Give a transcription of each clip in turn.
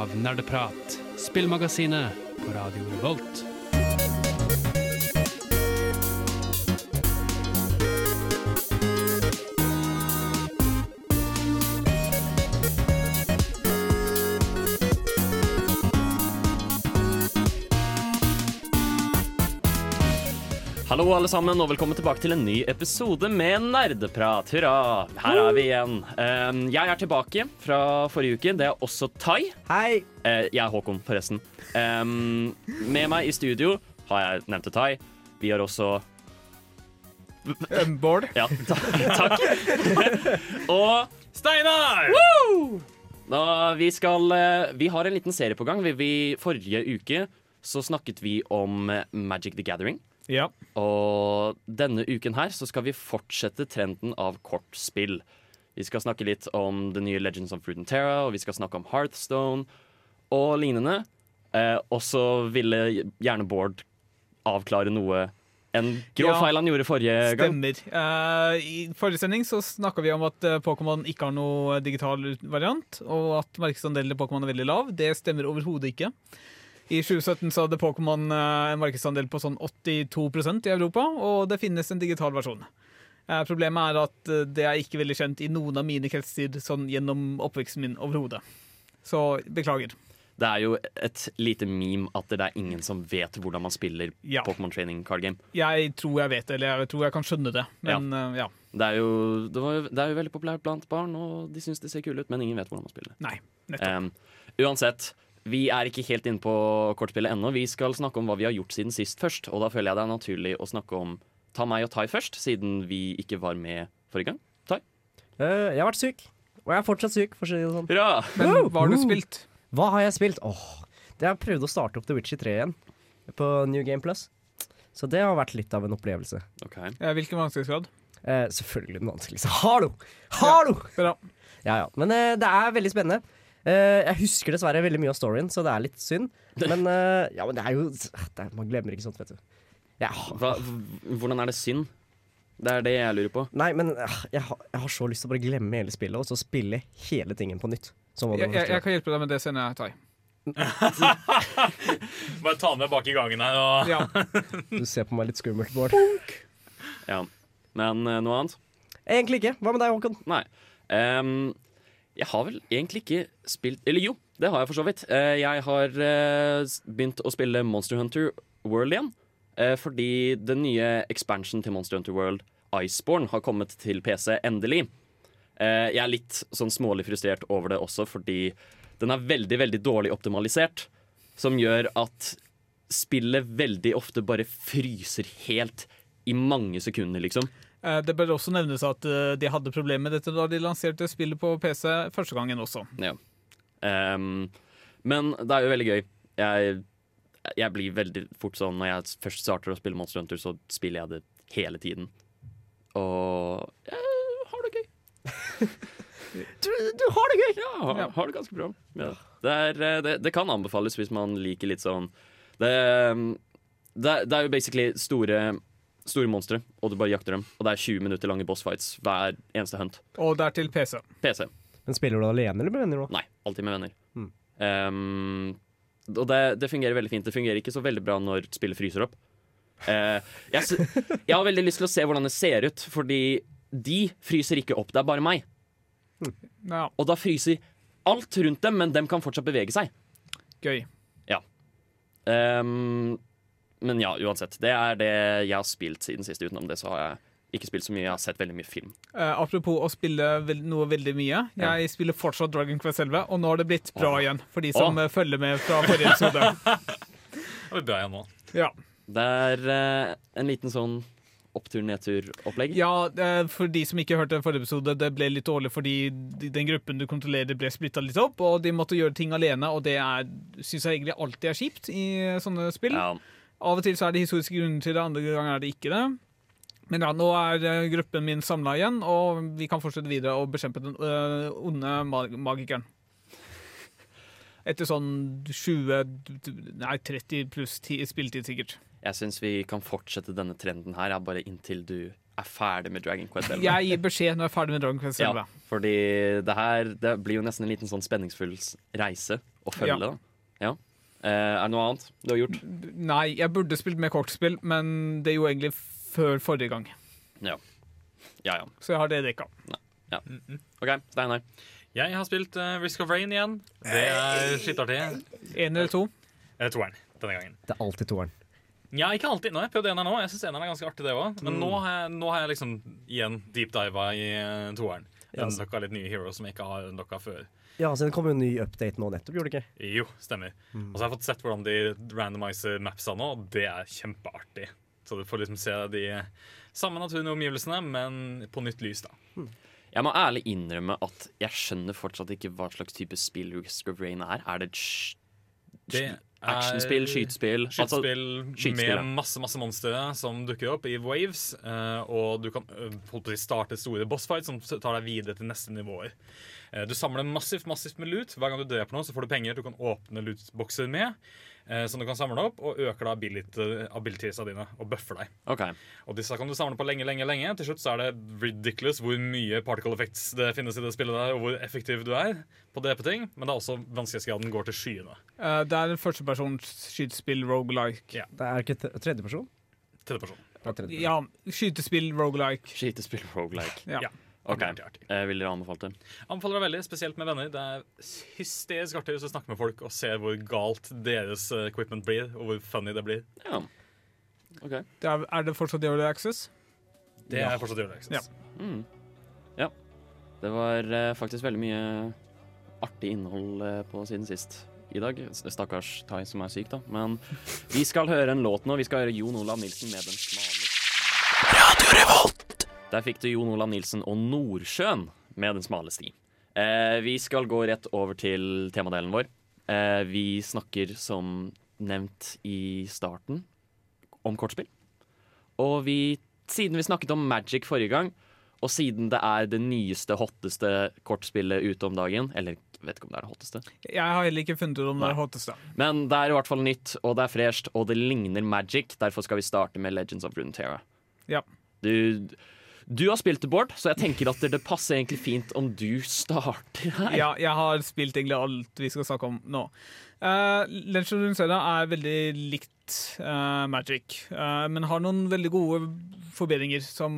av Nerdeprat, spillmagasinet på Radio Revolt. Hallo alle sammen, og velkommen tilbake til en ny episode med Nerdeprat. Hurra! Her er vi igjen. Jeg er tilbake fra forrige uke. Det er også Tai. Hei! Eh, jeg er Håkon, forresten. Med meg i studio har jeg nevnte Tai. Vi har også Bård. Ja, ta takk. og Steinar! da, vi skal eh, Vi har en liten serie på gang. Vi, forrige uke så snakket vi om Magic the Gathering. Ja. Og denne uken her så skal vi fortsette trenden av kortspill. Vi skal snakke litt om det nye Legends of Fruit and Terra, og vi skal snakke om Hearthstone og lignende. Eh, og så ville gjerne Bård avklare noe En grå feil han gjorde forrige gang. Stemmer. Uh, I forrige sending så snakka vi om at eh, Pokémon ikke har noe digital variant, og at markedsandelen til Pokémon er veldig lav. Det stemmer overhodet ikke. I 2017 så hadde Pokémon eh, en markedsandel på sånn 82% i Europa, og det finnes en digital versjon. Eh, Problemet er at eh, det er ikke veldig kjent i noen av mine kretser sånn gjennom oppveksten min overhodet. Så beklager. Det er jo et lite meme at det er ingen som vet hvordan man spiller Ja. Pokémon Training Card Game. Jeg tror jeg vet det, eller jeg tror jeg kan skjønne det, men ja. ja. Det er jo, det var, det er jo veldig populært blant barn, og de syns det ser kule ut, men ingen vet hvordan man spiller. Nei. Nettopp. Um, uansett, vi er ikke helt inne på kortspillet ennå. Vi skal snakke om hva vi har gjort siden sist først. Og da føler jeg det er naturlig å snakke om Ta meg og Tai først, siden vi ikke var med forrige gang. Tai? Uh, jeg har vært syk, og jeg er fortsatt syk. For å si det sånn. Hurra! Men hva har du spilt? Hva har jeg spilt? Åh, det har jeg prøvd å starte opp The Witcher 3 igjen på New Game Plus. Så det har vært litt av en opplevelse. Ok. Eh, Hvilken vanskelighetsgrad? Eh, selvfølgelig den vanskeligste. Hallo! Hallo! Bra. Ja, ja. Men eh, det er veldig spennende. Eh, jeg husker dessverre veldig mye av storyen, så det er litt synd. Men, uh, ja, men det er jo det er, Man glemmer ikke sånt, vet du. Ja, Hva, hvordan er det synd? Det er det jeg lurer på. nei, men uh, jeg, har, jeg har så lyst til å bare glemme hele spillet og så spille hele tingen på nytt. Som Jeg, jeg, jeg kan hjelpe deg med det senere, Tai. Bare ta med bak i gangen her. Og... Ja. Du ser på meg litt skummelt, Bård. Ja. Men eh, noe annet? Egentlig ikke. Hva med deg, Håkon? Nei. Ehm, jeg har vel egentlig ikke spilt Eller jo, det har jeg for så vidt. Eh, jeg har eh, begynt å spille Monster Hunter World igjen. eh, fordi den nye expansion til Monster Hunter World, Iceborne, har kommet til PC endelig. Jeg er litt sånn smålig frustrert over det også, fordi den er veldig, veldig dårlig optimalisert. Som gjør at spillet veldig ofte bare fryser helt i mange sekunder, liksom. Eh, Det bør også nevnes at eh, de hadde problemer med dette da de lanserte spillet på PC første gangen også. Ja. Um, men det er jo veldig gøy. Jeg, jeg blir veldig fort sånn Når jeg først starter å spille Monster Hunter, så spiller jeg det hele tiden. Og jeg har det gøy. Du, du har det gøy! Ja, har, har det ganske bra. Ja. Det, er, eh, det, det kan anbefales hvis man liker litt sånn Det, ehm, det, det er jo basically store, store monstre, og du bare jakter dem. Og det er 20 minutter lange bossfights hver eneste hunt. Og det er til PC. PC. Men spiller du alene eller med venner nå? Nei, alltid med venner. Mm. Um, og det, det fungerer veldig fint. Det fungerer ikke så veldig bra når spillet fryser opp. Uh, jeg, jeg har veldig lyst til å se hvordan det ser ut, fordi de fryser ikke opp. Det er bare meg. Ja, Og da fryser alt rundt dem, men dem kan fortsatt bevege seg. gøy. Ehm, men ja, uansett. Det er det jeg har spilt siden sist. Utenom det så har jeg ikke spilt så mye. Jeg har sett veldig mye film. Uh, apropos å spille vel, noe veldig mye. Ja. Jeg spiller fortsatt Dragon Quest 11, og nå har det blitt bra oh. igjen. For de som eh, følger med fra forrige episode. Det blir bra igjen nå. Ja, Det er uh, en liten sånn opptur-nedtur-opplegg. ja For de som ikke hørte forrige episode, det ble litt dårlig fordi den gruppen du kontrollerer, ble splitta litt opp, og de måtte gjøre ting alene, og det syns jeg egentlig alltid er kjipt i sånne spill. Ja. Av og til så er det historiske grunner til det, andre ganger er det ikke det. Men ja, nå er eh, gruppen min samla igjen, og vi kan fortsette videre å bekjempe den øh, onde mag magikeren. Etter sånn 20 Nei, 30 pluss ti- spilletid, sikkert. Jeg syns vi kan fortsette denne trenden her, bare inntil du er ferdig med Dragon Quest 11. Jeg gir beskjed når jeg er ferdig med Dragon Quest 11. Ja, fordi det her det blir jo nesten en liten sånn spenningsfull reise å følge. Ja. da Ja. Eh, er det noe annet du har gjort? Nei, jeg burde spilt mer kortspill, men det gjorde jeg egentlig før forrige gang. Ja ja. ja. Så jeg har det dekka. OK, Steinar. Jeg har spilt eh, Risk of Rain igjen. Det er skittartig. Én eller to. Eh, Toeren denne gangen. Det er alltid toeren. Ja, ikke alltid. Nå har jeg prøvd eneren nå. Jeg synes eneren er ganske artig, det også. Men nå, har jeg, nå har jeg liksom igjen deep diva i toeren. Ja. Unlocka litt nye heroes som jeg ikke har unlocka før. Ja, så det kom jo en ny update nå nettopp, gjorde det ikke? Jo, stemmer. Og så har jeg fått sett hvordan de randomiser mapsa nå, og det er kjempeartig. Så du får liksom se de samme naturlige omgivelsene, men på nytt lys, da. Jeg må ærlig innrømme at jeg skjønner fortsatt ikke hva slags type spill Risk of Rain er. Er det et sj- Det actionspill, skytespill. skytespill? Altså, Skytespill ja. med masse masse monstre som dukker opp i waves. eh, og du kan eh, starte store bossfights som tar deg videre til neste nivåer. Eh, du samler massivt massivt med loot. Hver gang du dreper noe, så får du penger du kan åpne lootbokser med. Eh, som du kan samle opp, og øker da ability, abilitiesa dine og buffer deg. Okay. Og disse kan du samle på lenge, lenge, lenge. Til slutt så er det ridiculous hvor mye particle effects det finnes i det spillet der, og hvor effektiv du er på å drepe ting. Men det er også vanskelighetsgraden går til skyene. Uh, det er en førstepersons skytespill rogelike. Ja. Det er ikke tredjeperson? Tredjeperson. Er. Ja, skytespill rogelike. Skytespill roguelike. Ja. Ja. OK. jeg. Eh, vil dere anbefale det? Anbefaler det veldig, spesielt med venner. Det er hysterisk artig å snakke med folk og se hvor galt deres eh, equipment blir, og hvor funny det blir. Ja. Okay. Det er, er det fortsatt Early Access? Det er fortsatt gjør Access. Ja. Mm. Ja. Det var eh, faktisk veldig mye artig innhold eh, på siden sist i dag. Stakkars Tai som er syk, da. Men vi skal høre en låt nå. Vi skal høre Jon Olav Nilsen med Den smale Der fikk du Jon Olav Nilsen og Nordsjøen med Den smale sti. Eh, vi skal gå rett over til temadelen vår. Eh, vi snakker som nevnt i starten om kortspill. Og vi, siden vi snakket om Magic forrige gang, og siden det er det nyeste, hotteste kortspillet ute om dagen Eller vet ikke om det er det hotteste, Jeg har heller ikke funnet ut om det er hotteste. men det er i hvert fall nytt, og det er fresht, og det ligner Magic. Derfor skal vi starte med Legends of Runeterra. Ja. Du, du har spilt det, Bård, så jeg tenker at det, passer egentlig fint om du starter her. Ja, jeg har spilt egentlig alt vi skal snakke om nå. Uh, Legend of Runeterra er veldig likt uh, Magic, uh, men har noen veldig gode forbedringer som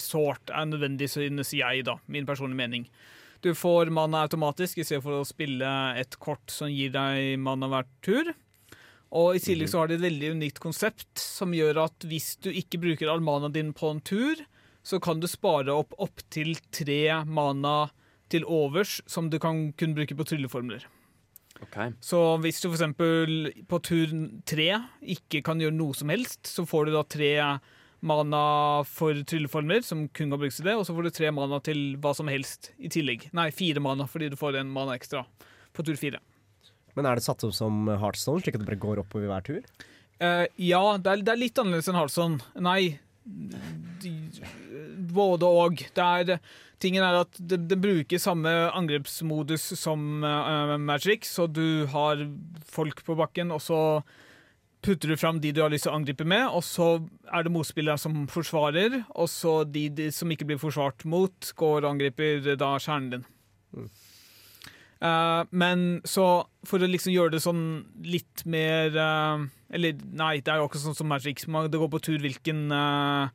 sårt er nødvendig, synes jeg, da. Min personlige mening. Du får mana automatisk i stedet for å spille et kort som gir deg mana hver tur. Og i tillegg så har de et veldig unikt konsept som gjør at hvis du ikke bruker all manaen din på en tur, så kan du spare opp opptil tre mana til overs som du kan kun bruke på trylleformler. Okay. Så hvis du f.eks. på tur tre ikke kan gjøre noe som helst, så får du da tre mana for trylleformler, som kun kan brukes til det, og så får du tre mana til hva som helst i tillegg. Nei, fire mana, fordi du får en mana ekstra på tur fire. Men er det satt opp som Heartstone, slik at det bare går oppover hver tur? Uh, ja, det er, det er litt annerledes enn Heartstone. Nei, både og. Tingen er at det, det bruker samme angrepsmodus som uh, Magic, så du har folk på bakken, og så putter du fram de du har lyst til å angripe med, og så er det motspillere som forsvarer, og så de, de som ikke blir forsvart mot, går og angriper da kjernen din. Eh, men så for å liksom gjøre det sånn litt mer uh, Eller nei, det er jo akkurat sånn som Magic. Man- Det går på tur hvilken uh,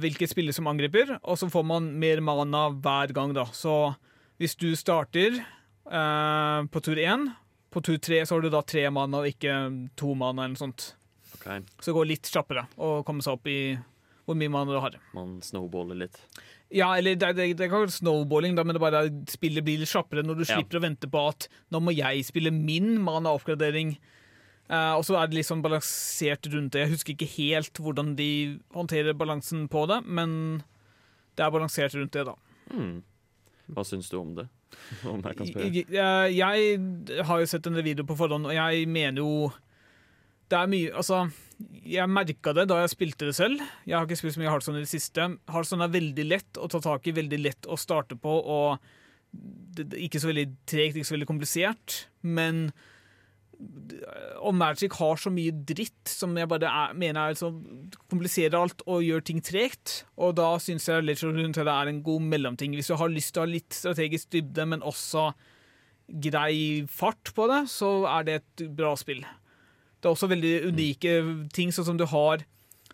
Hvilket spiller som angriper, og så får man mer mana hver gang, da. Så hvis du starter på tur én, på tur tre så har du da tre mana og ikke to mana eller noe sånt. Okay. Så det går litt kjappere å komme seg opp i hvor mye mana du har. Man snowballer litt. Ja, eller det, det, det er ikke snowballing, da, men det er bare spillet blir litt kjappere når du Ja. slipper å vente på at nå må jeg spille min mana-oppgradering. Uh, og så er det litt sånn balansert rundt det. Jeg husker ikke helt hvordan de håndterer balansen på det, men det er balansert rundt det, da. Mm. Hva syns du om det? Om jeg kan spørre. Jeg, jeg, jeg har jo sett en videoen på forhånd, og jeg mener jo Det er mye Altså, jeg merka det da jeg spilte det selv. Jeg har ikke spilt så mye Hardson i det siste. Hardson er veldig lett å ta tak i, veldig lett å starte på, og det, det, ikke så veldig tregt, ikke så veldig komplisert. Men og Magic har så mye dritt som jeg bare er, mener er liksom, kompliserer alt og gjør ting tregt. Og da syns jeg Legend of Runeterra er en god mellomting. Hvis du har lyst til å ha litt strategisk dybde, men også grei fart på det, så er det et bra spill. Det er også veldig unike ting, sånn som du har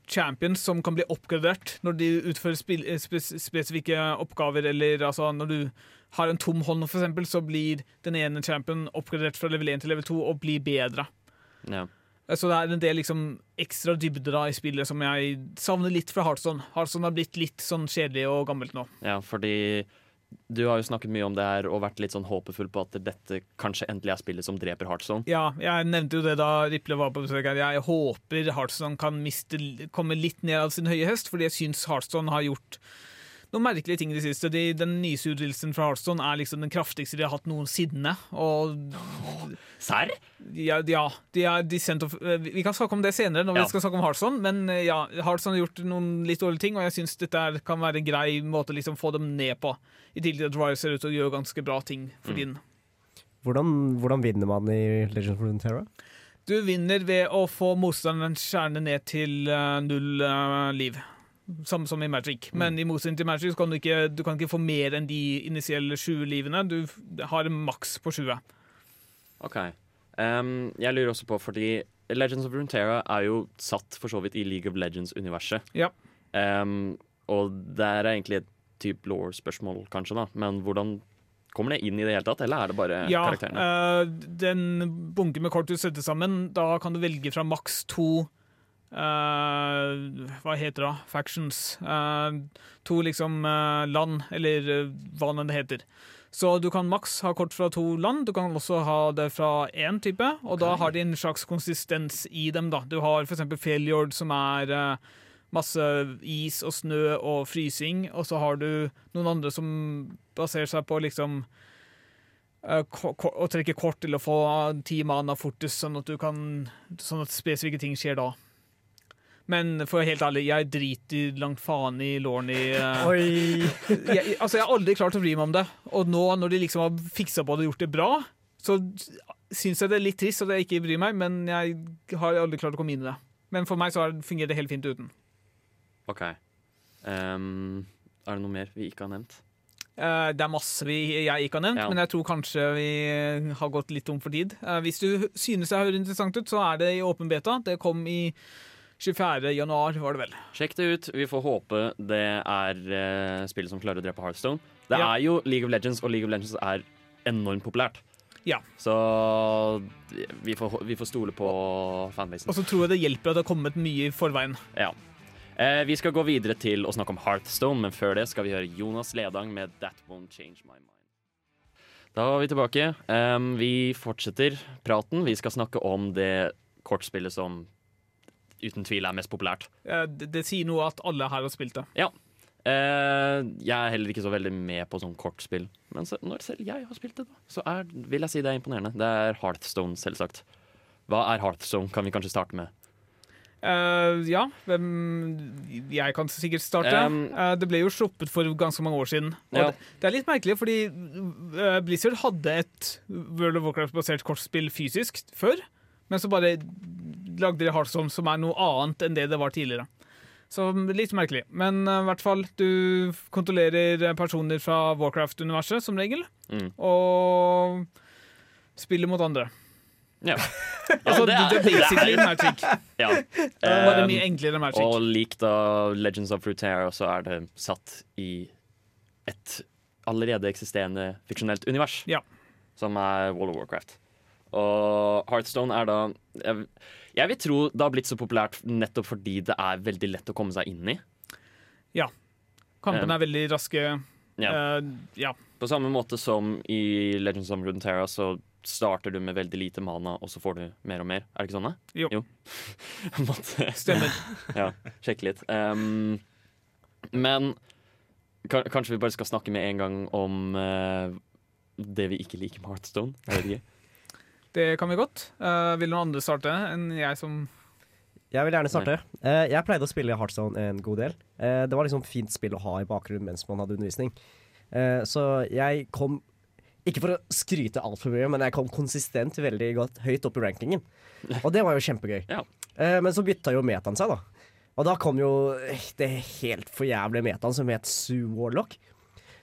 champions som kan bli oppgradert når de utfører eh, spes, spesifikke oppgaver, eller altså når du har en tom hånd, eksempel, så blir den ene champion oppgradert fra level 1 til level 2 og blir bedre. Ja. Så det er en del liksom ekstra dybder da i spillet som jeg savner litt fra Hardson. Hardson har blitt litt sånn kjedelig og gammelt nå. ja, fordi du har jo snakket mye om det her og vært litt sånn håpefull på at dette kanskje endelig er spillet som dreper Heartstone. Ja, jeg nevnte jo det da Riple var på besøk her. Jeg håper Heartstone kan miste, komme litt ned av sin høye hest, fordi jeg syns Heartstone har gjort noen merkelige ting i det siste. De, den nyeste utvidelsen fra Heartstone er liksom den kraftigste de har hatt noensinne. Og Serr? ja, ja de er de of eh, Vi kan snakke om det senere, når Ja. vi skal snakke om Heartstone, men eh, ja, Heartstone har gjort noen litt dårlige ting, og jeg syns dette kan være en grei måte å liksom få dem ned på. I tillegg til at Ryer ser ut til å gjøre ganske bra ting for tiden. Hvordan, hvordan vinner man i Legend of Runeterra? Du vinner ved å få motstanderens kjerne ned til eh, null uh, liv. Samme som i Magic. Men i motsetning til Magic så kan du ikke, du kan ikke få mer enn de initielle sju livene. Du har maks på 20. OK. Um, jeg lurer også på, fordi Legends of Runeterra er jo satt for så vidt i League of Legends-universet. Ja. Um, og det er egentlig et type law-spørsmål, kanskje, da. Men hvordan kommer det inn i det hele tatt, eller er det bare Ja, karakterene? eh, den bunken med kort du setter sammen, da kan du velge fra maks to eh, Hva heter det? Factions. Uh, to liksom uh, land, eller hva nå det heter. Så du kan maks ha kort fra to land, du kan også ha det fra én type, og da har de en slags konsistens i dem. da. Du har f.eks. Failure, som er masse is og snø og frysing, og så har du noen andre som baserer seg på liksom å trekke kort til å få ti mana fortest, sånn at du kan Sånn at spesifikke ting skjer da. Men for å være helt ærlig, jeg driter langt faen i Lorny. i eh, jeg, altså, jeg har aldri klart å bry meg om det. Og nå når de liksom har fiksa på det og gjort det bra, så syns jeg det er litt trist at jeg ikke bryr meg, men jeg har aldri klart å komme inn i det. Men for meg så fungerer det helt fint uten. OK. Um, er det noe mer vi ikke har nevnt? Uh, Det er masse vi, jeg ikke har nevnt, Ja. men jeg tror kanskje vi har gått litt tom for tid. Uh, Hvis du synes det høres interessant ut, så er det i åpen beta. Det kom i 24. januar, var det vel. Sjekk det ut. Vi får håpe det er uh, spillet som klarer å drepe Hearthstone. Det Ja. er jo League of Legends, og League of Legends er enormt populært. Ja. Så vi får, vi får stole på fanbasen. Og så tror jeg det hjelper at det har kommet mye i forveien. Ja. Eh, vi skal gå videre til å snakke om Hearthstone, men før det skal vi høre Jonas Ledang med That Won't Change My Mind. Da var vi tilbake. Um, vi fortsetter praten. Vi skal snakke om det kortspillet som uten tvil er mest populært. Eh, Det, det sier noe at alle her har spilt det. Eh, jeg er heller ikke så veldig med på sånn kortspill, men så, når selv jeg har spilt det, da, så er, vil jeg si det er imponerende. Det er Hearthstone, selvsagt. Hva er Hearthstone, kan vi kanskje starte med. Uh, ja, hvem Jeg kan sikkert starte. Um, uh, det ble jo sluppet for ganske mange år siden. Ja. det, det er litt merkelig, fordi uh, Blizzard hadde et World of Warcraft-basert kortspill fysisk før, men så bare lagde de Hearthstone, som er noe annet enn det det var tidligere. Så litt merkelig. Men eh, i hvert fall, du kontrollerer personer fra Warcraft-universet, som regel, Mm. og spiller mot andre. Ja. Altså, det det, er- basically det er- Magic. ja. Bare mye enklere enn Magic. Og likt av Legends of Runeterra så er det satt i et allerede eksisterende fiksjonelt univers. Ja. Som er World of Warcraft. Og Heartstone er da jeg, jeg vil tro det har blitt så populært nettopp fordi det er veldig lett å komme seg inn i. Ja. Kampene er veldig raske. Ja. Uh, ja. På samme måte som i Legends of Runeterra så starter du med veldig lite mana, og så får du mer og mer. Er det ikke sånn? da? Jo. Måtte Stemmer. ja, sjekke litt. Um, men kanskje vi bare skal snakke med en gang om uh, det vi ikke liker med Heartstone. Jeg vet ikke. Det kan vi godt. Uh, vil noen andre starte enn jeg som Jeg vil gjerne starte. Uh, jeg pleide å spille Heartstone en god del. Uh, det var liksom fint spill å ha i bakgrunnen mens man hadde undervisning. Uh, så jeg kom Ikke for å skryte altfor mye, men jeg kom konsistent veldig godt høyt opp i rankingen. Og det var jo kjempegøy. Ja. Eh, men så bytta jo metaen seg, da. Og da kom jo det helt forjævlige metaen som het Sue Warlock.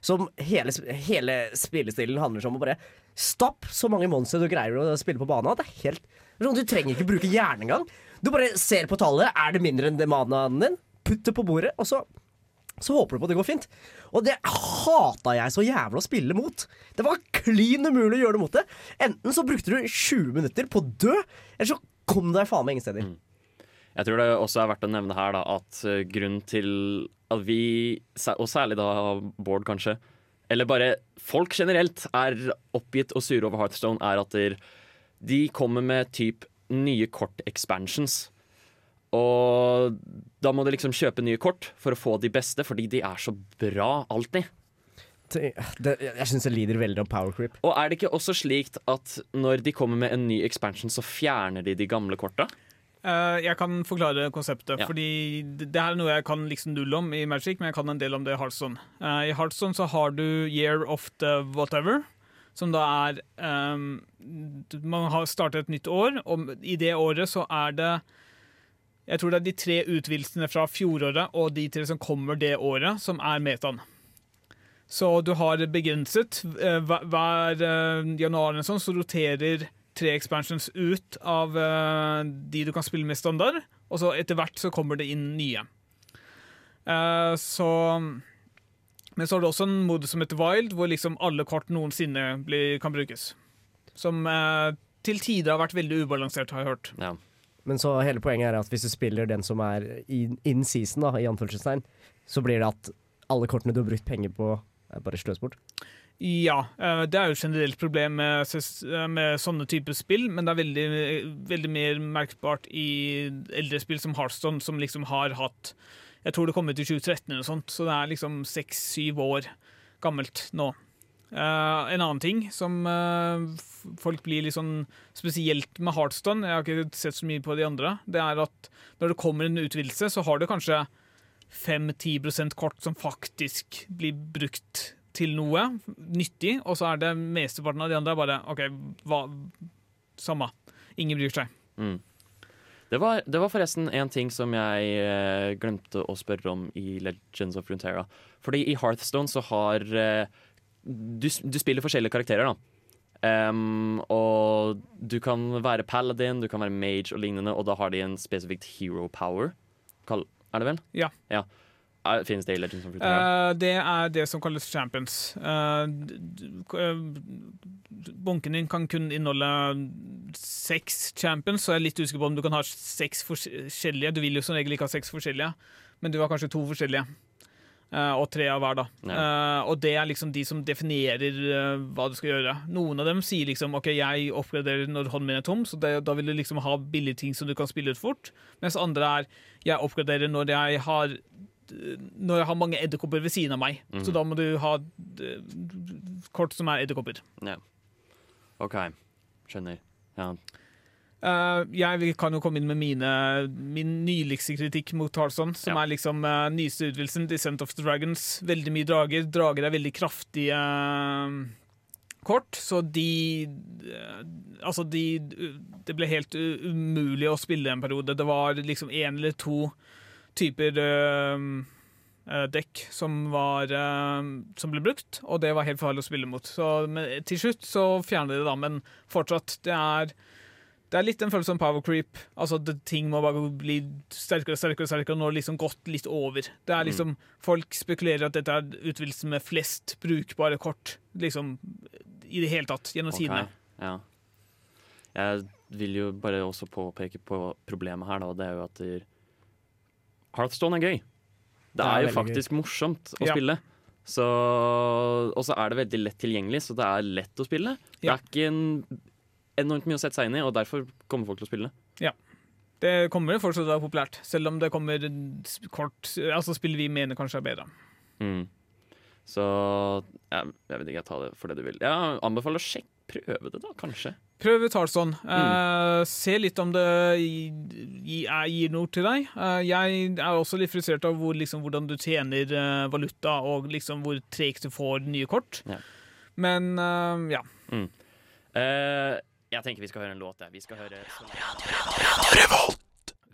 Som hele, hele spillestilen handler om å bare Stapp så mange monstre du greier å spille på banen. Det er helt Du trenger ikke bruke hjernen engang. Du bare ser på tallet. Er det mindre enn manaen din? Putt det på bordet, og så, så håper du på at det går fint. Og det hata jeg så jævla å spille mot. Det var klin umulig å gjøre det mot det. Enten så brukte du 20 minutter på å dø, eller så kom du deg faen meg ingen steder. Jeg tror det også er verdt å nevne her da, at uh, grunnen til at vi, og særlig da Bård kanskje, eller bare folk generelt, er oppgitt og sure over Hearthstone, er at de kommer med typ nye kort-expansions. Og da må du liksom kjøpe nye kort for å få de beste, fordi de er så bra alltid. Det, det, jeg syns det lider veldig av power creep. Og er det ikke også slikt at når de kommer med en ny expansion, så fjerner de de gamle korta? Eh, jeg kan forklare konseptet, Ja. fordi det det her er noe jeg kan liksom null om i Magic, men jeg kan en del om det i Heartstone. Eh, I Heartstone så har du Year of the Whatever, som da er um, Man har startet et nytt år, og i det året så er det Jeg tror det er de tre utvidelsene fra fjoråret og de tre som kommer det året, som er metaen. Så du har begrenset. eh, hver- januar eller sånn, så roterer tre expansions ut av uh, de du kan spille med standard, og så etter hvert så kommer det inn nye. Uh, så Men så har du også en modus som heter Wild, hvor liksom alle kort noensinne blir, kan brukes. Som uh, til tider har vært veldig ubalansert, har jeg hørt. Ja. Men så hele poenget er at hvis du spiller den som er in, in season, da, i anførselstegn, så blir det at alle kortene du har brukt penger på, er bare sløst bort. Ja, eh, det er jo et generelt problem med, eh, med sånne typer spill, men det er veldig, veldig mer merkbart i eldre spill som Hearthstone, som liksom har hatt Jeg tror det kom ut i 2013 eller sånt, så det er liksom seks-syv år gammelt nå. Uh, en annen ting som uh, folk blir litt sånn Spesielt med Heartstone, jeg har ikke sett så mye på de andre, det er at når det kommer en utvidelse, så har du kanskje 5-10% kort som faktisk blir brukt til noe nyttig, og så er det mesteparten av de andre bare OK, hva Samme. Ingen bryr seg. Mm. Det, var, det var forresten en ting som jeg eh, glemte å spørre om i Legends of Runeterra. Fordi i Hearthstone så har eh, du, du spiller forskjellige karakterer, da. Um, og du kan være paladin, du kan være mage og lignende, og da har de en spesifikt hero power. Kall, er det vel? Ja. ja. Finnes det i Legends of Runeterra? Uh, det er det som kalles champions. Eh, bunken din kan kun inneholde seks champions, så jeg er litt usikker på om du kan ha seks forskjellige. Du vil jo som regel ikke ha seks forskjellige, men du har kanskje to forskjellige. Uh, og tre av hver, da. Eh, og det er liksom de som definerer uh, hva du skal gjøre. Noen av dem sier liksom OK, jeg oppgraderer når hånden min er tom, så det, da vil du liksom ha billige ting som du kan spille ut fort. Mens andre er jeg oppgraderer når jeg har når jeg har mange edderkopper ved siden av meg. Så da må du ha eh, kort som er edderkopper. Ja. OK. Skjønner. Ja. Uh, jeg kan jo komme inn med mine, min nyligste kritikk mot Tarzan, som Ja. er liksom uh, nyeste utvidelsen, Descent of the Dragons. Veldig mye drager. Drager er veldig kraftige uh, kort, så de uh, Altså, de Det ble helt umulig å spille en periode. Det var liksom én eller to typer eh, dekk som var uh, Som ble brukt, og det var helt farlig å spille mot. Så men, til slutt så fjerner de det, da, men fortsatt, det er det er litt en følelse av power creep. Altså det, Ting må bare bli sterkere og sterkere, sterkere og nå har liksom gått litt over. Det er liksom, Folk spekulerer at dette er utvidelsen med flest brukbare kort liksom, i det hele tatt gjennom okay. tidene. Ja. Jeg vil jo bare også påpeke på problemet her, da, det er jo at Hearthstone er gøy. Det Det er jo faktisk faktisk morsomt å Ja. spille. Så, og så er det veldig lett tilgjengelig, så det er lett å spille. Det er ikke en, enormt mye å sette seg inn i, og derfor kommer folk til å spille. Det kommer fortsatt til å være populært, selv om det kommer kort Altså spill vi mener kanskje er bedre. Mm. Så ja, jeg vet ikke, jeg tar det for det du vil. Jeg anbefaler å sjekke, prøve det, da, kanskje. Prøv ut Mm. Uh, se litt om det gi- gi- er- gir noe til deg. Uh, jeg er også litt frustrert av hvor, liksom, hvordan du tjener uh, valuta, og liksom hvor tregt du får nye kort. Ja. Men ja. Eh, jeg tenker vi skal høre en låt. jeg. Vi skal høre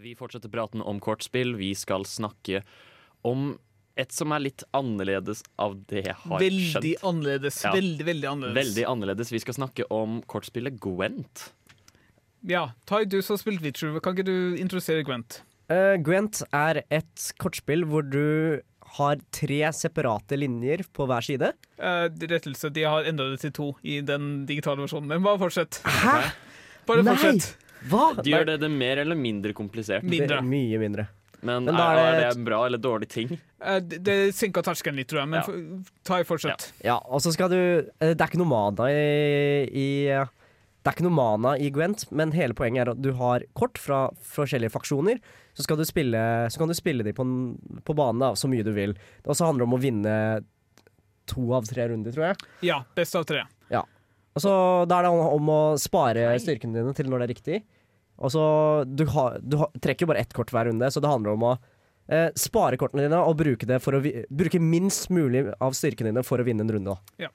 Vi fortsetter praten om kortspill. Vi skal snakke om et som er litt annerledes av det jeg har Veldig skjønt. annerledes. Ja. Veldig, veldig annerledes. Veldig annerledes. Vi skal snakke om kortspillet Gwent. Ja, Tai, du som har spilt Witcher, kan ikke du introdusere Gwent? Uh, Gwent er et kortspill hvor du har tre separate linjer på hver side. Uh, rettelse, de har endret det til to i den digitale versjonen. Men bare fortsett. Hæ?! Bare Nei! fortsett. Hva? De gjør det, det mer eller mindre komplisert. Mindre. Det mye mindre. Men, Men er, er det det en bra eller dårlig ting? Eh, det det senka terskelen litt, tror jeg. Men Ja. ta i fortsett. Ja, og så skal du eh, Det er ikke noe mana i, i Det er ikke noe mana i Gwent, men hele poenget er at du har kort fra forskjellige faksjoner. Så, skal du spille, så kan du spille de på, på banen da, så mye du vil. Og så handler det om å vinne to av tre runder, tror jeg. Ja, best av tre. Og så Da er det om, om å spare styrkene dine til når det er riktig. Og så Du, ha, du ha, trekker jo bare ett kort hver runde, så det handler om å eh, spare kortene dine og bruke, det for å, vi- bruke minst mulig av styrkene dine for å vinne en runde. Da.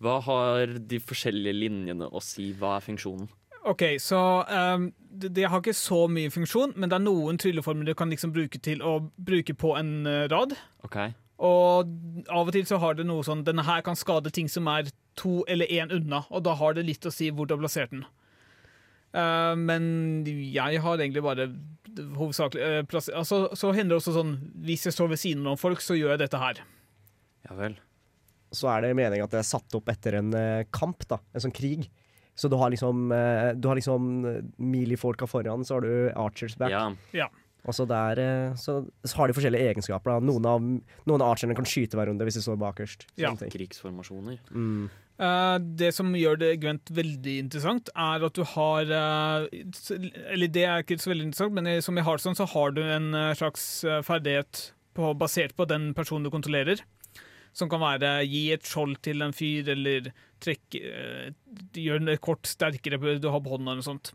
Hva har de forskjellige linjene å si? Hva er funksjonen? OK, så um, det, det har ikke så mye funksjon, men det er noen trylleformer du kan liksom bruke til å bruke på en eh, rad. Okay. Og av og til så har det noe sånn Denne her kan skade ting som er to eller én unna, og da har det litt å si hvor du har plassert den. Eh, men jeg har egentlig bare hovedsakelig uh, plass, altså, Så hender det også sånn Hvis jeg står ved siden av folk, så gjør jeg dette her. ja vel. så er det meningen at det er satt opp etter en uh, kamp, da, en sånn krig. Så du har liksom, uh, du har liksom uh, melee-folka foran, så har du archers back. Ja. Og så, der, så, så har de forskjellige egenskaper. Da. Noen, av, noen av archerne kan skyte hver runde hvis de står bakerst. Ja. Ting. Krigsformasjoner. Mm. Eh, det som gjør det Gwent veldig interessant, er at du har eh, Eller det er ikke så veldig interessant, men som i Hearthstone så har du en eh, slags ferdighet på, basert på den personen du kontrollerer. Som kan være gi et skjold til en fyr, eller trekke Gjøre et kort sterkere du har på hånda, noe sånt.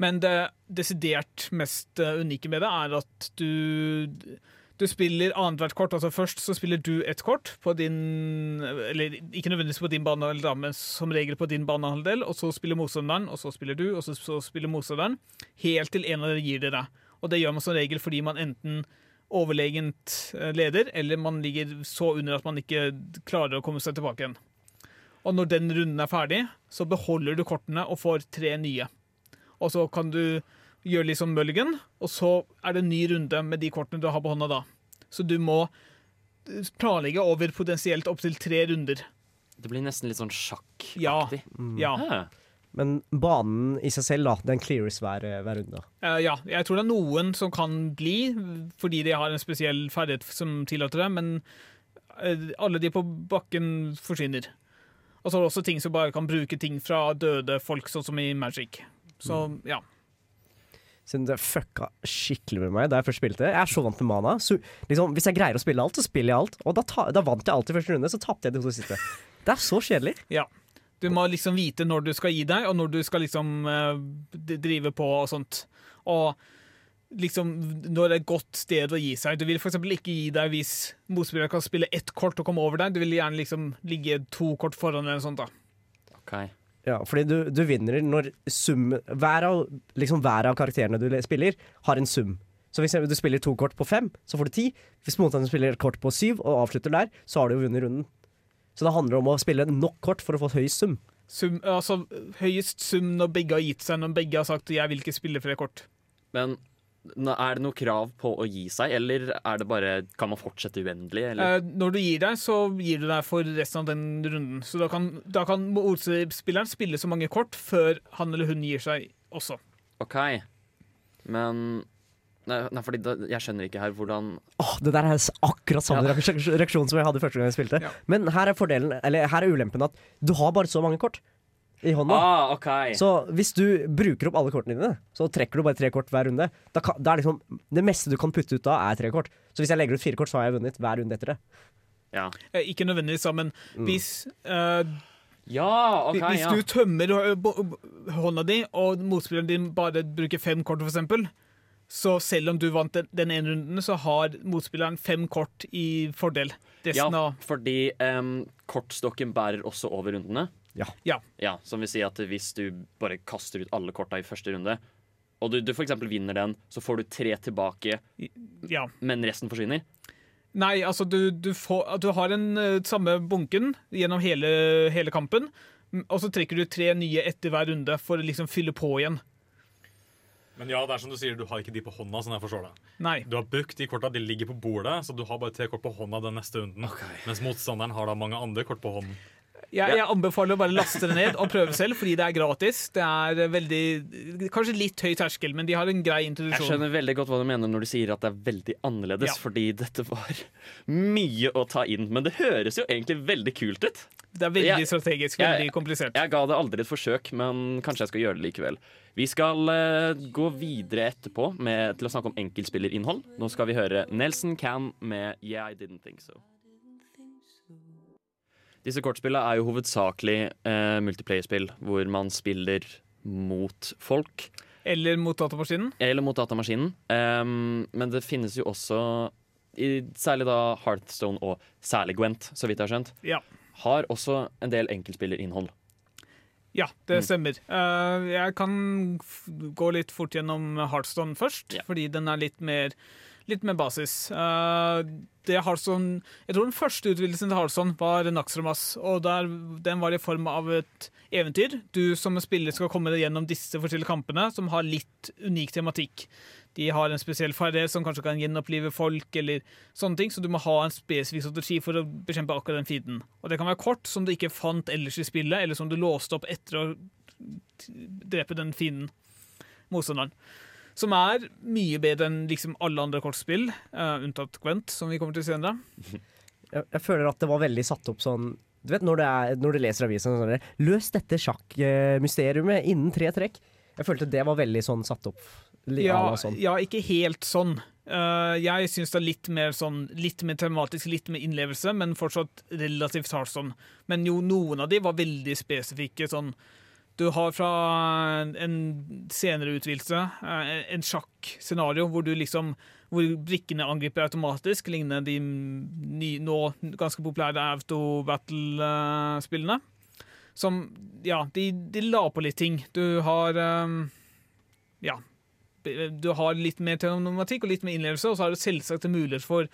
Men det desidert mest unike med det er at du du spiller annethvert kort. altså Først så spiller du et kort på din Eller ikke nødvendigvis på din banehalvdel, men som regel på din banehalvdel. Og så spiller motstanderen, og så spiller du, og så, så spiller motstanderen. Helt til en av dere gir dere. Og det gjør man som regel fordi man enten overlegent eh, leder, eller man ligger så under at man ikke klarer å komme seg tilbake igjen. Og når den runden er ferdig, så beholder du kortene og får tre nye. Og så kan du gjøre litt sånn mulligan, og så er det en ny runde med de kortene du har på hånda da. Så du må planlegge over potensielt opptil tre runder. Det blir nesten litt sånn sjakkaktig. Ja. Ja. Men banen i seg selv, da, den clears hver, hver runde. Uh, ja. Jeg tror det er noen som kan bli, fordi de har en spesiell ferdighet som tillater det, men eh, alle de på bakken forsvinner. Og så er det også ting som bare kan bruke ting fra døde folk, sånn som i Magic. Så ja. Siden det fucka skikkelig med meg da jeg først spilte. Jeg er så vant til mana. Så, liksom, hvis jeg greier å spille alt, så spiller jeg alt. Og da, ta, da vant jeg alltid første runde, så tapte jeg de to siste. Det er så kjedelig. Du må liksom vite når du skal gi deg, og når du skal liksom eh, drive på og sånt. Og liksom når det er et godt sted å gi seg. Du vil f.eks. ikke gi deg hvis motspilleren kan spille ett kort og komme over deg. Du vil gjerne liksom ligge to kort foran eller noe sånt. da. Ok. Ja, fordi du, du vinner når sum hver av, liksom hver av karakterene du spiller, har en sum. Så hvis du spiller to kort på fem, så får du ti. Hvis motstanderen spiller et kort på syv og avslutter der, så har du jo vunnet runden. Så det handler om å spille nok kort for å få høyest sum. Sum, altså Høyest sum når begge har gitt seg, når begge har sagt 'jeg vil ikke spille flere kort'. Men er det noe krav på å gi seg, eller er det bare, kan man fortsette uendelig? Eller? Eh, når du gir deg, så gir du deg for resten av den runden. Så da kan, da kan motspilleren spille så mange kort før han eller hun gir seg også. OK. Men Nei, nei fordi da, jeg skjønner ikke her hvordan Åh, det der er akkurat samme Ja. reaksjon som jeg hadde første gang jeg spilte. Ja. Men her er fordelen, eller her er ulempen at du har bare så mange kort i hånda. Ah, okay. Så hvis du bruker opp alle kortene dine, så trekker du bare tre kort hver runde. Da kan, da er liksom, det meste du kan putte ut da, er tre kort. Så hvis jeg legger ut fire kort, så har jeg vunnet hver runde etter det. Ja, Eh, ikke nødvendigvis, men hvis uh, ja okay, Hvis Ja. du tømmer hånda di, og motspilleren din bare bruker fem kort, for eksempel, så selv om du vant den, den ene runden, så har motspilleren fem kort i fordel. Resten ja, fordi um, kortstokken bærer også over rundene. Ja. Ja. Ja, Som vil si at hvis du bare kaster ut alle korta i første runde, og du, du eksempel vinner den, så får du tre tilbake, Ja. men resten forsvinner. Nei, altså du, du, får, du har den eh, samme bunken gjennom hele, hele kampen, og så trekker du tre nye etter hver runde for å liksom fylle på igjen. Men ja, det er som du sier, du har ikke de på hånda, sånn jeg forstår det. Nei. Du har brukt de korta, de ligger på bordet, så du har bare tre kort på hånda den neste runden. Mens motstanderen har da mange andre kort på hånden. Jeg, jeg anbefaler å bare laste det ned og prøve selv, fordi det er gratis. Det er eh, veldig Kanskje litt høy terskel, men de har en grei introduksjon. Jeg skjønner veldig godt hva du mener når du sier at det er veldig annerledes, Ja. fordi dette var mye å ta inn. Men det høres jo egentlig veldig kult ut. Det er veldig Jeg- strategisk, jeg- veldig komplisert. Jeg ga det aldri et forsøk, men kanskje jeg skal gjøre det likevel. Vi skal uh, gå videre etterpå med, til å snakke om enkeltspillerinnhold. Nå skal vi høre Nelson Can med Yeah, I Didn't Think So. Disse kortspillene er jo hovedsakelig eh, multiplayerspill hvor man spiller mot folk. Eller mot datamaskinen. Eller mot datamaskinen. Um, men det finnes jo også, i, særlig da Hearthstone og særlig Gwent, så vidt jeg har skjønt, Ja. har også en del enkeltspillerinnhold. Ja, det Mm. stemmer. Eh, jeg kan gå litt fort gjennom Heartstone først, Ja. fordi den er litt mer, litt mer basis. Eh, det Hearthstone, jeg tror den første utvidelsen til Hearthstone var Naxramas, og der, den var i form av et eventyr. Du som spiller skal komme deg gjennom disse forskjellige kampene, som har litt unik tematikk. De har en spesiell ferdighet som kanskje kan gjenopplive folk, eller sånne ting, så du må ha en spesifikk strategi for å bekjempe akkurat den feeden. Og det kan være kort som du ikke fant ellers i spillet, eller som du låste opp etter å drepe den fienden, motstanderen. Som er mye bedre enn liksom alle andre kortspill, uh, unntatt Gwent, som vi kommer til senere. Jeg, jeg føler at det var veldig satt opp sånn Du vet når, det er, når du leser avisen sånn Løs dette sjakkmysteriet innen tre trekk. Jeg følte det var veldig sånn satt opp. Ja, sånn. ja ikke helt sånn. Uh, jeg syns det er litt mer sånn Litt mer tematisk, litt mer innlevelse, men fortsatt relativt hardt sånn. Men jo, noen av de var veldig spesifikke. Sånn Du har fra en- en senere utvidelse eh, en sjakkscenario hvor du liksom hvor brikkene angriper automatisk, lignende de ny, nå ganske populære Auto-battle-spillene. Som Ja, de, de la på litt ting. Du har eh, Ja. Du har litt mer teonomatikk og litt mer innlevelse, og så har du selvsagt mulighet for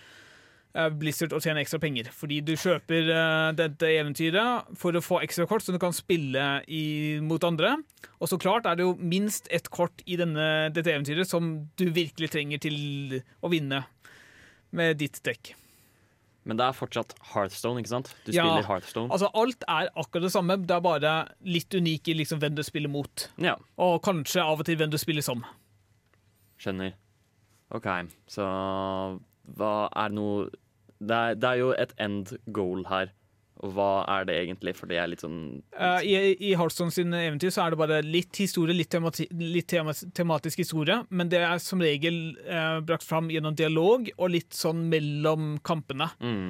Blizzard å tjene ekstra penger. Fordi du kjøper eh, dette eventyret for å få ekstra kort som du kan spille i, mot andre. Og så klart er det jo minst ett kort i denne, dette eventyret som du virkelig trenger til å vinne med ditt dekk. Men det er fortsatt Hearthstone, ikke sant? Du Ja. spiller Hearthstone. Altså Alt er akkurat det samme, det er bare litt unik i liksom hvem du spiller mot. Ja, Og kanskje av og til hvem du spiller som. skjønner. OK, så hva er noe det er, det er jo et end goal her. Og hva er det egentlig? For det er litt sånn uh, I, I Hearthstone sine eventyr så er det bare litt historie, litt, temati litt tema tematisk historie, men det er som regel uh, brakt fram gjennom dialog og litt sånn mellom kampene. mm.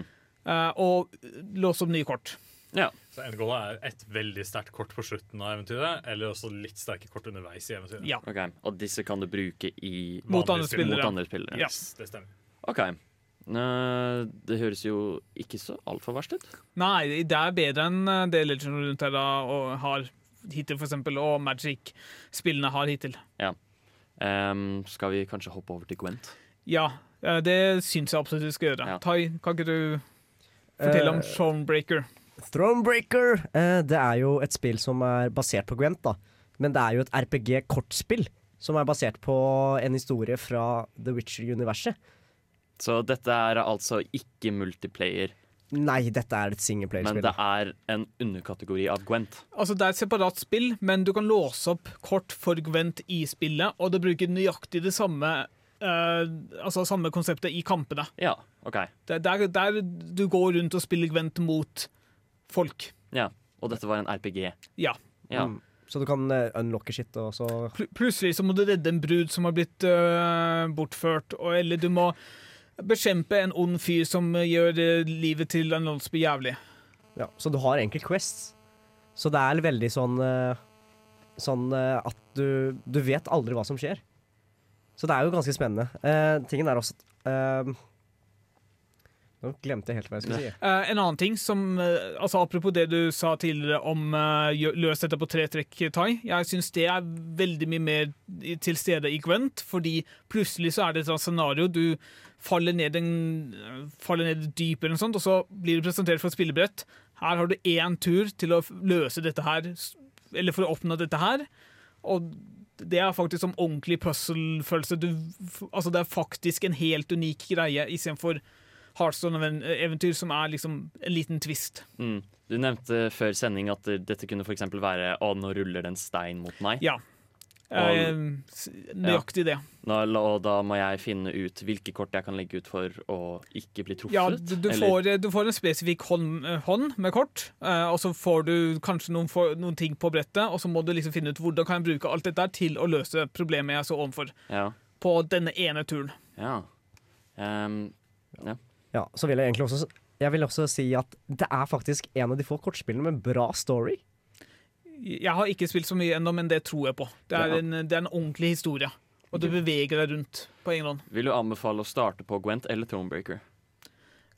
Uh, og låse opp nye kort. Ja. Så endgoalet er et veldig sterkt kort på slutten av eventyret, eller også litt sterke kort underveis i eventyret. Ja. Okay. Og disse kan du bruke i Mot andre spillere. mot andre spillere. Ja. Yes, det stemmer. OK. Eh, det høres jo ikke så altfor verst ut. Nei, det er bedre enn eh, det Legend of Runeterra og har hittil, for eksempel, og Magic-spillene har hittil. Em, skal vi kanskje hoppe over til Gwent? Ja, eh, det syns jeg absolutt vi skal gjøre. Ja. Tai, kan ikke du fortelle om Thronebreaker? Shonebreaker? Thronebreaker! uh, det er jo et spill som er basert på Gwent, da. Men det er jo et RPG-kortspill som er basert på en historie fra The Witcher-universet. Så dette er altså ikke multiplayer, Nei, dette er et men det er en underkategori av Gwent. Altså, det er et separat spill, men du kan låse opp kort for Gwent i spillet, og det bruker nøyaktig det samme uh, altså samme konseptet i kampene. Ja, OK. Det er der, der du går rundt og spiller Gwent mot folk. Ja. Og dette var en RPG. Ja. Ja. Mm. Så du kan uh, unlocke shit, og så Pl plutselig så må du redde en brud som har blitt uh, bortført, og, eller du må bekjempe en ond fyr som eh, gjør eh, livet til en landsby jævlig. Ja, så du har egentlig quests. Så det er veldig sånn eh, Sånn at du Du vet aldri hva som skjer. Så det er jo ganske spennende. Uh, tingen er også at eh, Nå glemte jeg helt hva jeg skulle si. Uh, en annen ting som uh, altså Apropos det du sa tidligere om uh, løs dette på tre trekk, Tai. Jeg syns det er veldig mye mer til stede i Gwent, fordi plutselig så er det et sånt scenario. Du faller ned, en, faller ned dyp eller noe sånt, og så blir du presentert for et spillebrett. Her har du én tur til å løse dette her, eller for å oppnå dette her. Og det er faktisk som ordentlig puzzle-følelse. Altså, det er faktisk en helt unik greie, istedenfor Heartstone-eventyr som er liksom en liten twist. Mm. Du nevnte før sending at dette kunne f.eks. være Å, nå ruller det en stein mot meg. Ja. Og, nøyaktig det. Nå, og da må jeg finne ut hvilke kort jeg kan legge ut for å ikke bli truffet. Ja, du, du, får, du får en spesifikk hånd, eh, hånd med kort, eh, og så får du kanskje noen, noen ting på brettet, og så må du liksom finne ut hvordan kan jeg bruke alt dette til å løse problemet jeg så overfor Ja. på denne ene turen. ja. Um, Ja, så vil jeg egentlig også Jeg vil også si at det er faktisk en av de få kortspillene med bra story. Jeg har ikke spilt så mye ennå, men det tror jeg på. Det er, Ja. en, det er en ordentlig historie, og du beveger deg rundt på egen hånd. vil du anbefale å starte på Gwent eller Thronebreaker?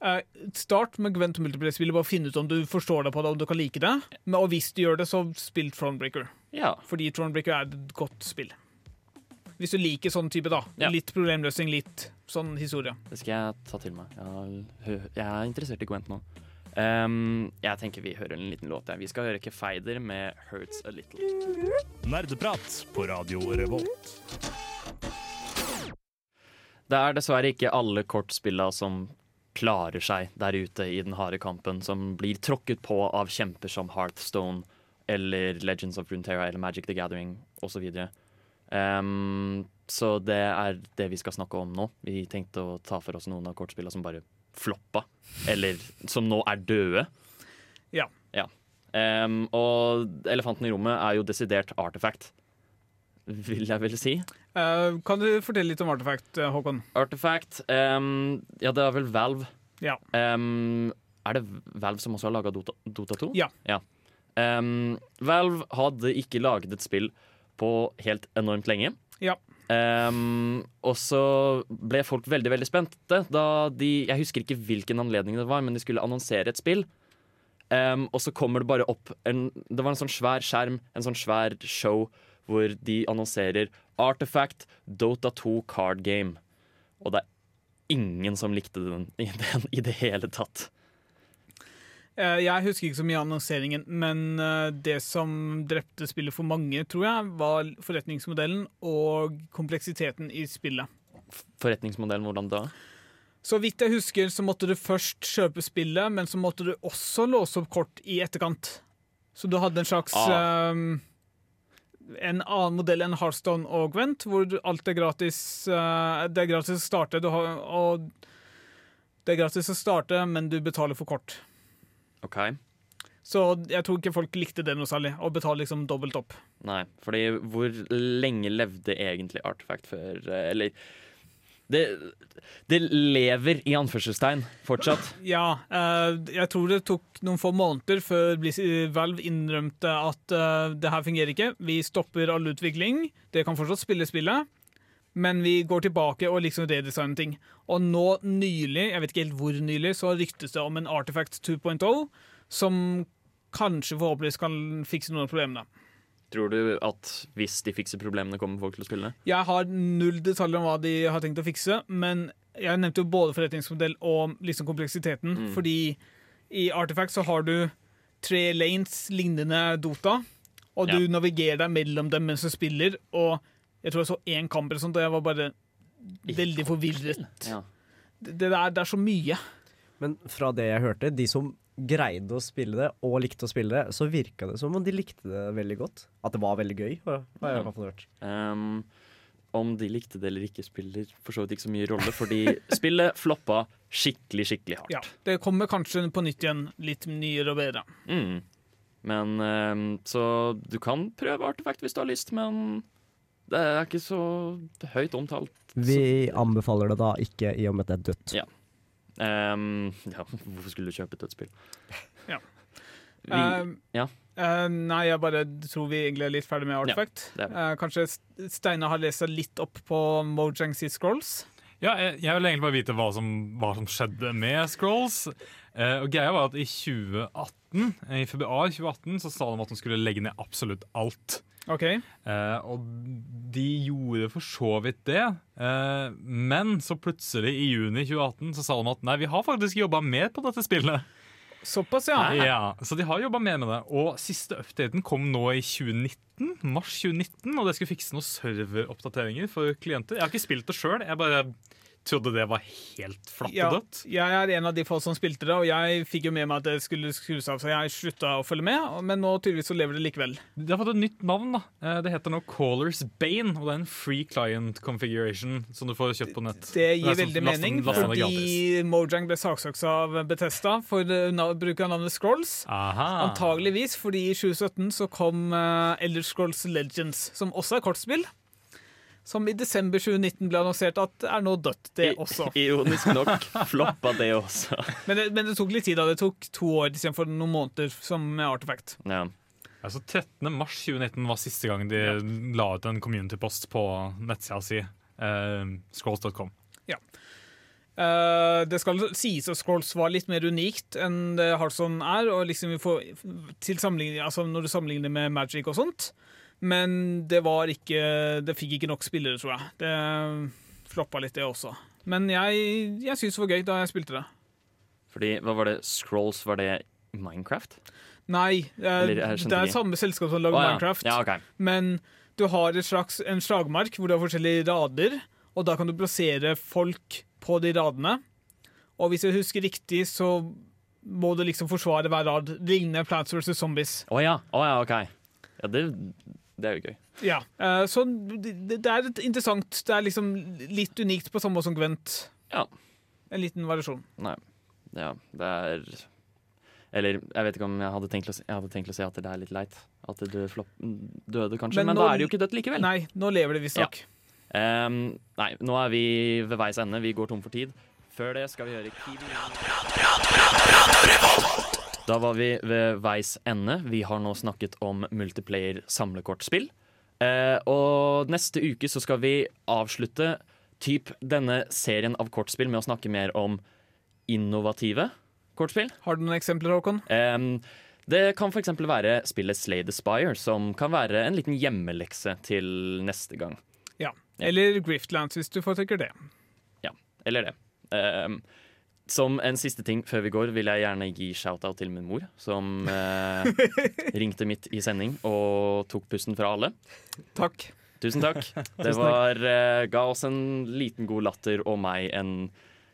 Eh, start med Gwent Multiplayer-spillet, bare finne ut om du forstår det på det, om du kan like det. Men, og hvis du gjør det, så spill Thronebreaker. Ja. Fordi Thronebreaker er et godt spill. Hvis du liker sånn type, da. Ja. Litt problemløsning, litt sånn historie. Det skal jeg ta til meg. Jeg, er interessert i Gwent nå. Um, jeg tenker vi hører en liten låt. Ja. Vi skal høre Kefeider med 'Hurts A Little'. Nerdeprat på Radio Revolt. Det er dessverre ikke alle kortspilla som klarer seg der ute i den harde kampen, som blir tråkket på av kjemper som Hearthstone eller Legends of Runeterra eller Magic the Gathering osv. Um, så det er det vi skal snakke om nå. Vi tenkte å ta for oss noen av kortspillene som bare floppa, eller som nå er døde. Ja. Um, og elefanten i rommet er jo desidert artifact, vil jeg vel si. Uh, kan du fortelle litt om Artifact, eh, Håkon? Artifact um, Ja, det er vel Valve. Ja. Um, er det Valve som også har laga Dota, Dota 2? Ja. Um, Valve hadde ikke laget et spill på helt enormt lenge. Ja. Um, og så ble folk veldig veldig spente da de Jeg husker ikke hvilken anledning det var, men de skulle annonsere et spill. Um, og så kommer det bare opp en, Det var en sånn svær skjerm, en sånn svær show, hvor de annonserer Artifact Dota 2 Card Game. Og det er ingen som likte den den, i det hele tatt. Eh, jeg husker ikke så mye av annonseringen, men eh, det som drepte spillet for mange, tror jeg, var forretningsmodellen og kompleksiteten i spillet. Forretningsmodellen, hvordan da? Så vidt jeg husker, så måtte du først kjøpe spillet, men så måtte du også låse opp kort i etterkant. Så du hadde en slags Ah. um, En annen modell enn Hearthstone og Gwent, hvor alt er gratis. Uh, det er gratis å starte, du har, og det er gratis å starte, men du betaler for kort. OK. Så jeg tror ikke folk likte det noe særlig, å betale liksom dobbelt opp. Nei, fordi hvor lenge levde egentlig Artifact før eh, Eller det, det lever i anførselstegn fortsatt. Ja, eh, jeg tror det tok noen få måneder før Valve innrømte at eh, det her fungerer ikke. Vi stopper all utvikling. Det kan fortsatt spille spillet, men vi går tilbake og liksom redesigner ting. Og nå nylig, jeg vet ikke helt hvor nylig, så ryktes det om en Artifact 2.0 som kanskje forhåpentligvis kan fikse noen av problemene. Tror du at hvis de fikser problemene, kommer folk til å spille det? Jeg har null detaljer om hva de har tenkt å fikse, men jeg nevnte jo både forretningsmodell og liksom kompleksiteten. Mm. Fordi i Artifact så har du tre lanes lignende Dota, og du Ja. navigerer deg mellom dem mens du spiller. Og jeg tror jeg så én kamp eller sånt, og jeg var bare veldig forvirret. Ja. Det, det, er, det er så mye. Men fra det jeg hørte, de som greide å spille det og likte å spille det, så virka det som om de likte det veldig godt. At det var veldig gøy. har har jeg i hvert fall hørt. Um, om de likte det eller ikke, spiller for så vidt ikke så mye rolle, fordi spillet floppa skikkelig, skikkelig hardt. Ja, det kommer kanskje på nytt igjen, litt nyere og bedre. Mm. Men um, Så du kan prøve artefakt hvis du har lyst, men det er ikke så høyt omtalt. Vi anbefaler det da ikke, i og med at det er dødt. Ja. Um, ja, hvorfor skulle du kjøpe et dødsspill? Ja. Vi, Eh, ja. Uh, nei, jeg bare tror vi egentlig er litt ferdig med Artifact. Ja, uh. Eh, kanskje St- Steinar har lest seg litt opp på Mojang Sea Scrolls. Ja, jeg, jeg vil egentlig bare vite hva som, hva som skjedde med Scrolls. Uh, og greia var at i 2018, i februar 2018 så sa de at de skulle legge ned absolutt alt. OK. Eh, og de gjorde for så vidt det. Eh, men så plutselig, i juni 2018, så sa de at nei, vi har faktisk jobba mer på dette spillet. Såpass, ja. Ja, Så de har jobba mer med det. Og siste updaten kom nå i 2019, mars 2019, og det skulle fikse noen serveroppdateringer for klienter. Jeg har ikke spilt det sjøl, jeg bare trodde det var helt flatt Ja, og dødt. jeg er en av de folk som spilte det, og jeg fikk jo med meg at det skulle skrus av, så jeg slutta å følge med, men nå tydeligvis så lever det likevel. Det har fått et nytt navn. da Eh, Det heter nå Callers Bane, og det er en free client configuration som du får kjøpt på nett. Det gir det sånn veldig mening, lasten, lasten fordi Mojang ble saksøkt av Bethesda for eh, bruk av navnet Scrolls. Aha. Antageligvis fordi i 2017 så kom uh, Elder Scrolls Legends, som også er kortspill. Som i desember 2019 ble annonsert at er nå dødt, det også. Ironisk nok floppa det også. Men det, men det tok litt tid, da. Det tok to år istedenfor noen måneder som med Artifact. Ja. Altså 13. mars 2019 var siste gang de la ut en community-post på nettsida si. Eh, Scrolls.com. Eh, det skal sies at Scrolls var litt mer unikt enn det Hearthstone er, og liksom vi får, til altså når du sammenligner med Magic og sånt. Men det var ikke Det fikk ikke nok spillere, tror jeg. Det floppa litt, det også. Men jeg, jeg syns det var gøy da jeg spilte det. Fordi, hva var det? Scrolls, var det Minecraft? Nei, eh, Eller, det er ikke. samme selskap som lager oh, ja. Minecraft. Ja, ok. Men du har et slags, en slagmark hvor du har forskjellige rader, og da kan du plassere folk på de radene. Og hvis jeg husker riktig, så må du liksom forsvare hver rad. Ligner Plants vs. Zombies. Å ja. Oh, ja, OK. Ja, det, det er jo gøy. Ja, eh, Så det, det er litt interessant. Det er liksom litt unikt på samme måte som Gwent. Ja. En liten variasjon. Nei. Ja, det er Eller jeg vet ikke om jeg hadde tenkt å si, jeg hadde tenkt å si at det er litt leit. At det døde, kanskje. Men Men, nå- da er det jo ikke dødt likevel. Nei, nå lever det visstnok. Ehm, nei, nå er vi ved veis ende. Vi går tom for tid. Før det skal vi høre Kiwi. Da var vi ved veis ende. Vi har nå snakket om multiplayer samlekortspill. Eh, og neste uke så skal vi avslutte typ denne serien av kortspill med å snakke mer om innovative kortspill. Har du noen eksempler, Håkon? Eh, det kan f.eks. være spillet Slay the Spire, som kan være en liten hjemmelekse til neste gang. Ja. Eller Griftlands, hvis du foretrekker det. Ja. Eller det. Ehm, som en siste ting før vi går, vil jeg gjerne gi shout-out til min mor, som eh, ringte midt i sending og tok pusten fra alle. Takk. Tusen takk. Det var, eh, ga oss en liten god latter og meg en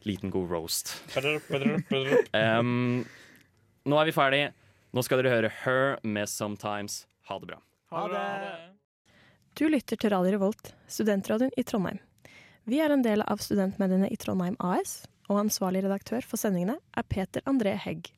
liten god roast. um, nå er vi ferdig. Nå skal dere høre Her med Sometimes. Ha det bra. Ha det. Du lytter til Radio Revolt, studentradioen i Trondheim. Vi er en del av studentmediene i Trondheim AS, og ansvarlig redaktør for sendingene er Peter André Hegg.